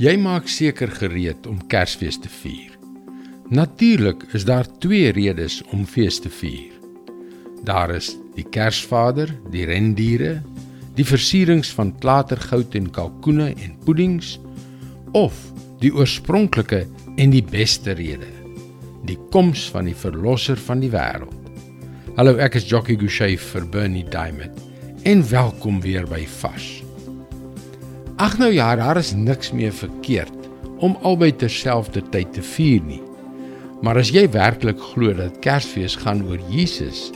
Jy maak seker gereed om Kersfees te vier. Natuurlik is daar twee redes om fees te vier. Daar is die Kersvader, die rendiere, die versierings van klatergoud en kalkoene en puddings of die oorspronklike en die beste rede, die koms van die verlosser van die wêreld. Hallo, ek is Jockey Gouchee vir Bernie Diamond en welkom weer by Fas. Ag nou ja, daar is niks meer verkeerd om albei terselfdertyd te vier nie. Maar as jy werklik glo dat Kersfees gaan oor Jesus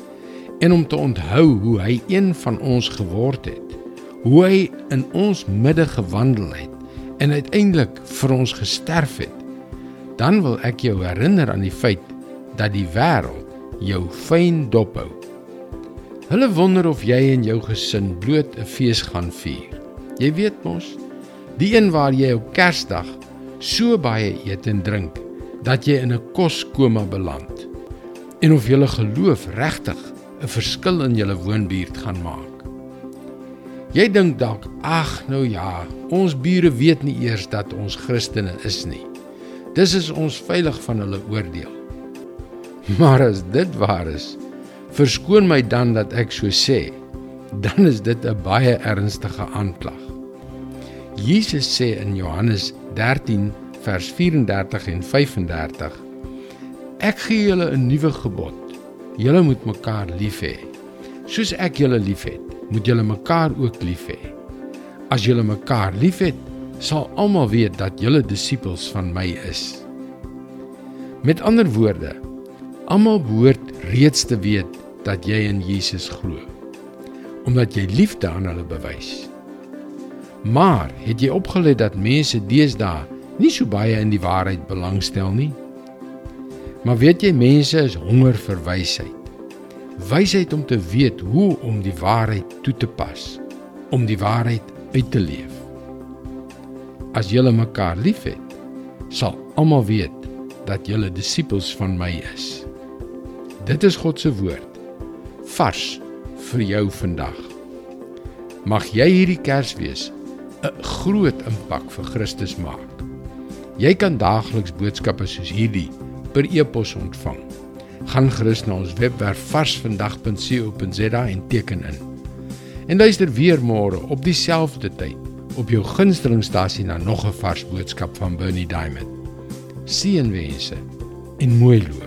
en om te onthou hoe hy een van ons geword het, hoe hy in ons midde gewandel het en uiteindelik vir ons gesterf het, dan wil ek jou herinner aan die feit dat die wêreld jou fyn dophou. Hulle wonder of jy en jou gesin bloot 'n fees gaan vier. Jy weet mos, die een waar jy op Kersdag so baie eet en drink dat jy in 'n koskoma beland. En of jy geloof regtig 'n verskil in jou woonbuurt gaan maak. Jy dink dalk, ag nou ja, ons bure weet nie eers dat ons Christene is nie. Dis is ons veilig van hulle oordeel. Maar as dit waar is, verskoon my dan dat ek so sê, dan is dit 'n baie ernstige aanklag. Jesus sê in Johannes 13 vers 34 en 35: Ek gee julle 'n nuwe gebod. Julle moet mekaar lief hê. Soos ek julle liefhet, moet julle mekaar ook lief hê. As julle mekaar liefhet, sal almal weet dat julle disippels van my is. Met ander woorde, almal behoort reeds te weet dat jy in Jesus glo, omdat jy liefde aan hulle bewys. Maar het jy opgelet dat mense deesdae nie so baie in die waarheid belangstel nie? Maar weet jy mense is honger vir wysheid. Wysheid om te weet hoe om die waarheid toe te pas, om die waarheid uit te leef. As julle mekaar liefhet, sal almal weet dat julle disippels van my is. Dit is God se woord vars vir jou vandag. Mag jy hierdie Kersfees 'n groot impak vir Christus maak. Jy kan daagliks boodskappe soos hierdie per e-pos ontvang. Gaan gerus na ons webwerf varsvandag.co.za en teken in. En luister weer môre op dieselfde tyd op jou gunstelingstasie na nog 'n vars boodskap van Bernie Diamond. Seënwense en mooi loop.